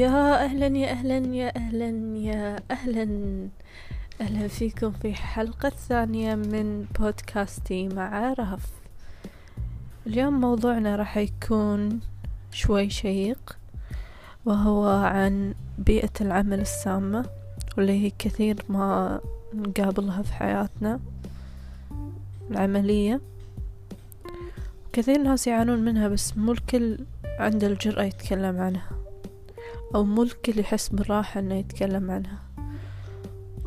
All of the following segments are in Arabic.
يا أهلا يا أهلا يا أهلا يا أهلا. أهلا فيكم في حلقة ثانية من بودكاستي مع رهف. اليوم موضوعنا راح يكون شوي شيق وهو عن بيئة العمل السامة واللي هي كثير ما نقابلها في حياتنا العملية. كثير ناس يعانون منها بس مو الكل عنده الجرأة يتكلم عنها. أو مو الكل يحس بالراحة إنه يتكلم عنها.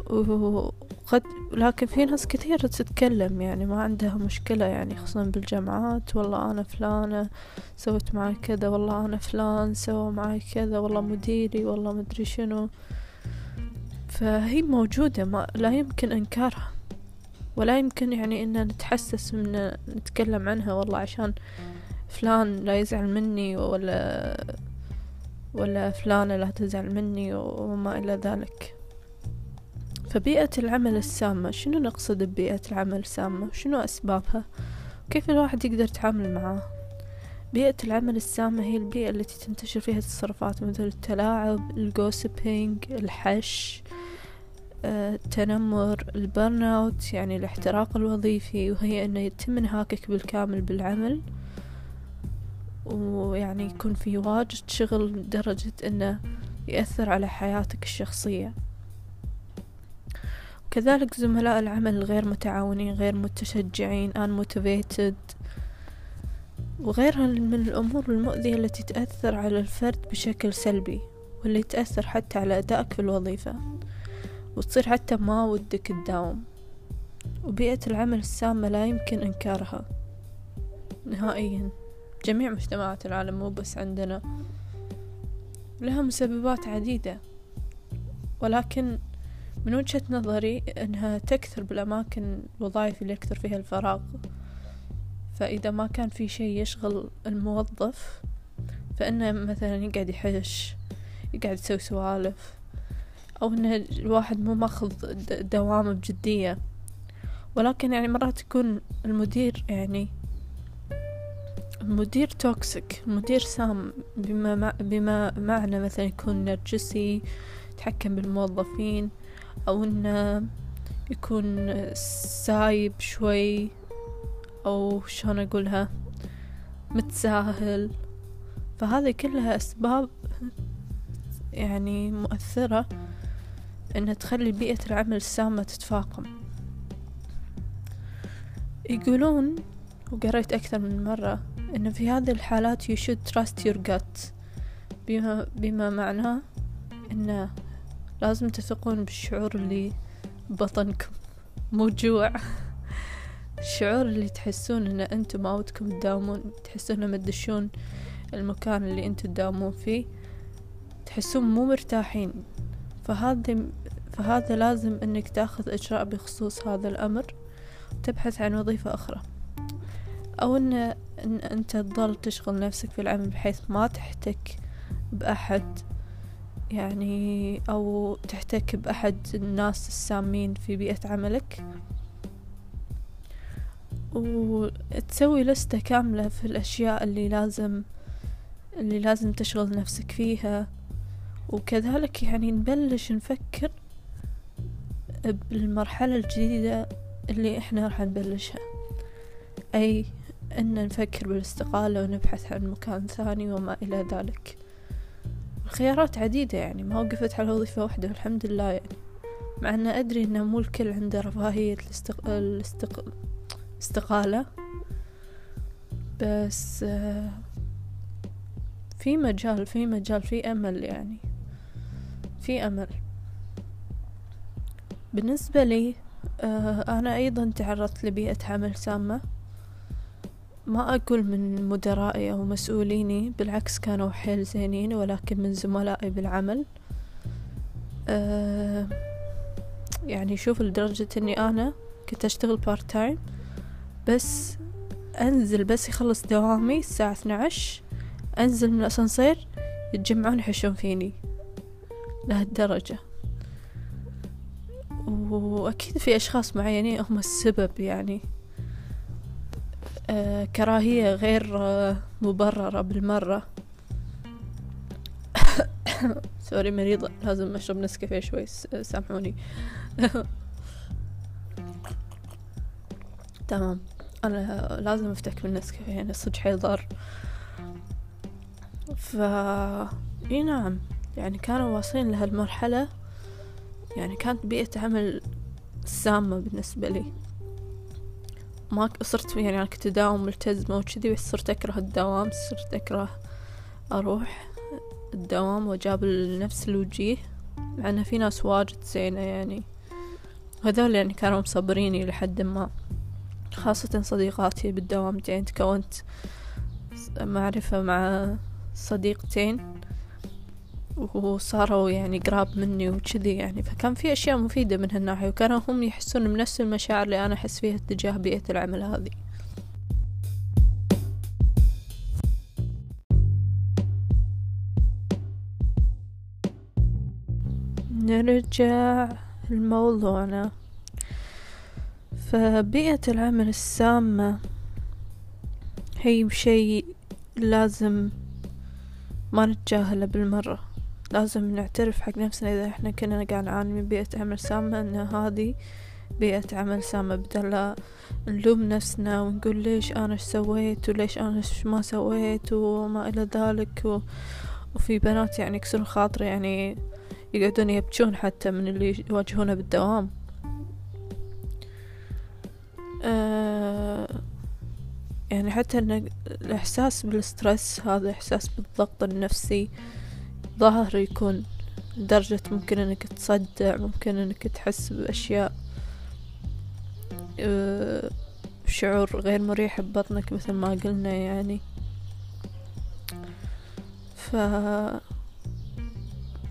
وقد لكن في ناس كثير تتكلم يعني ما عندها مشكلة يعني خصوصا بالجامعات. والله أنا فلانة سوت معي كذا والله أنا فلان سوى معي كذا والله مديري والله مدري شنو. فهي موجودة ما لا يمكن إنكارها. ولا يمكن يعني إن نتحسس من نتكلم عنها والله عشان فلان لا يزعل مني ولا ولا فلانة لا تزعل مني وما إلى ذلك. فبيئة العمل السامة شنو نقصد ببيئة العمل السامة؟ شنو أسبابها؟ كيف الواحد يقدر يتعامل معاها بيئة العمل السامة هي البيئة التي تنتشر فيها التصرفات مثل التلاعب ال gossiping الحش التنمر ال burn out يعني الاحتراق الوظيفي وهي إنه يتم انهاكك بالكامل بالعمل. ويعني يكون في واجد شغل لدرجة إنه يأثر على حياتك الشخصية. وكذلك زملاء العمل الغير متعاونين غير متشجعين unmotivated وغيرها من الأمور المؤذية التي تأثر على الفرد بشكل سلبي واللي تأثر حتى على أدائك في الوظيفة وتصير حتى ما ودك تداوم. وبيئة العمل السامة لا يمكن إنكارها نهائيا. جميع مجتمعات العالم مو بس عندنا. لها مسببات عديدة. ولكن من وجهة نظري أنها تكثر بالأماكن الوظائف اللي يكثر فيها الفراغ. فإذا ما كان في شيء يشغل الموظف فإنه مثلا يقعد يحش يقعد يسوي سوالف أو إن الواحد مو ماخذ دوامه بجدية. ولكن يعني مرات يكون المدير يعني المدير توكسيك المدير سام بما, مع بما معنى مثلا يكون نرجسي يتحكم بالموظفين أو إنه يكون سايب شوي أو شلون أقولها متساهل. فهذه كلها أسباب يعني مؤثرة إنها تخلي بيئة العمل السامة تتفاقم. يقولون وقريت أكثر من مرة إن في هذه الحالات you should trust your gut. بما, بما معناه إنه لازم تثقون بالشعور اللي بطنكم. مو جوع. الشعور اللي تحسون إن أنتم ودكم تداومون تحسون لما تدشون المكان اللي أنتم تداومون فيه تحسون مو مرتاحين. فهذا فهذا لازم إنك تاخذ إجراء بخصوص هذا الأمر تبحث عن وظيفة أخرى. أو ان, إن أنت تظل تشغل نفسك في العمل بحيث ما تحتك بأحد يعني أو تحتك بأحد الناس السامين في بيئة عملك. وتسوي لستة كاملة في الأشياء اللي لازم اللي لازم تشغل نفسك فيها. وكذلك يعني نبلش نفكر بالمرحلة الجديدة اللي إحنا راح نبلشها. أي أن نفكر بالاستقالة ونبحث عن مكان ثاني وما إلى ذلك. الخيارات عديدة يعني ما وقفت على وظيفة واحدة الحمد لله يعني. مع أن أدري أن مو الكل عنده رفاهية الاستق... الاستق... الاستقالة بس في مجال في مجال في أمل يعني. في أمل. بالنسبة لي أنا أيضا تعرضت لبيئة عمل سامة. ما أقول من مدرائي أو مسؤوليني بالعكس كانوا حيل زينين ولكن من زملائي بالعمل. يعني شوف لدرجة أني أنا كنت أشتغل part time بس أنزل بس يخلص دوامي الساعة 12 أنزل من الأسانسير يتجمعون يحشون فيني لهالدرجة. وأكيد في أشخاص معينين هم السبب يعني. كراهية غير آه مبررة بالمرة. sorry مريضة. لازم أشرب نسكافيه شوي. سامحوني. تمام. أنا لازم أفتك من نسكافيه يعني صدق حيل ضار ف إي نعم. يعني كانوا واصلين لهالمرحلة. يعني كانت بيئة عمل سامة بالنسبة لي. ما صرت يعني أنا كنت أداوم ملتزمة وكذي بس صرت أكره الدوام صرت أكره أروح الدوام وأجابل نفس الوجيه مع أن في ناس واجد زينة يعني. هذول يعني كانوا مصبريني لحد ما. خاصة صديقاتي بالدوام يعني تكونت معرفة مع صديقتين. وصاروا يعني قراب مني وكذي يعني. فكان في أشياء مفيدة من هالناحية وكانوا هم يحسون بنفس المشاعر اللي أنا أحس فيها تجاه بيئة العمل هذه. نرجع لموضوعنا. فبيئة العمل السامة هي شيء لازم ما نتجاهله بالمرة. لازم نعترف حق نفسنا إذا إحنا كنا قاعد نعاني من بيئة عمل سامة إن هذه بيئة عمل سامة. بدل لا نلوم نفسنا ونقول ليش أنا إيش سويت وليش أنا إيش ما سويت وما إلى ذلك و... وفي بنات يعني يكسرون خاطري يعني يقعدون يبكون حتى من اللي يواجهونه بالدوام. أه يعني حتى الإحساس بالسترس هذا إحساس بالضغط النفسي ظاهر يكون لدرجة ممكن إنك تصدع ممكن إنك تحس بأشياء أه شعور غير مريح ببطنك مثل ما قلنا يعني. ف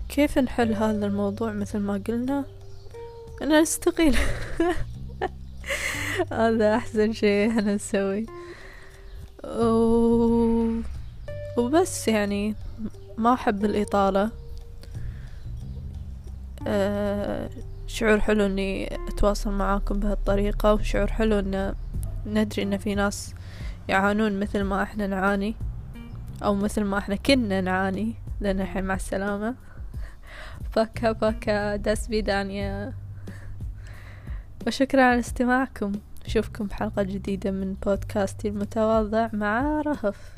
كيف نحل هذا الموضوع مثل ما قلنا؟ أنا نستقيل هذا أحسن شيء أنا نسوي و... وبس يعني. ما أحب الإطالة؟ أه شعور حلو إني أتواصل معاكم بهالطريقة وشعور حلو إن ندري إن في ناس يعانون مثل ما إحنا نعاني أو مثل ما إحنا كنا نعاني لأن الحين مع السلامة. باكا باكا داس بيدانيا وشكرا على استماعكم. أشوفكم بحلقة جديدة من بودكاستي المتواضع مع رهف.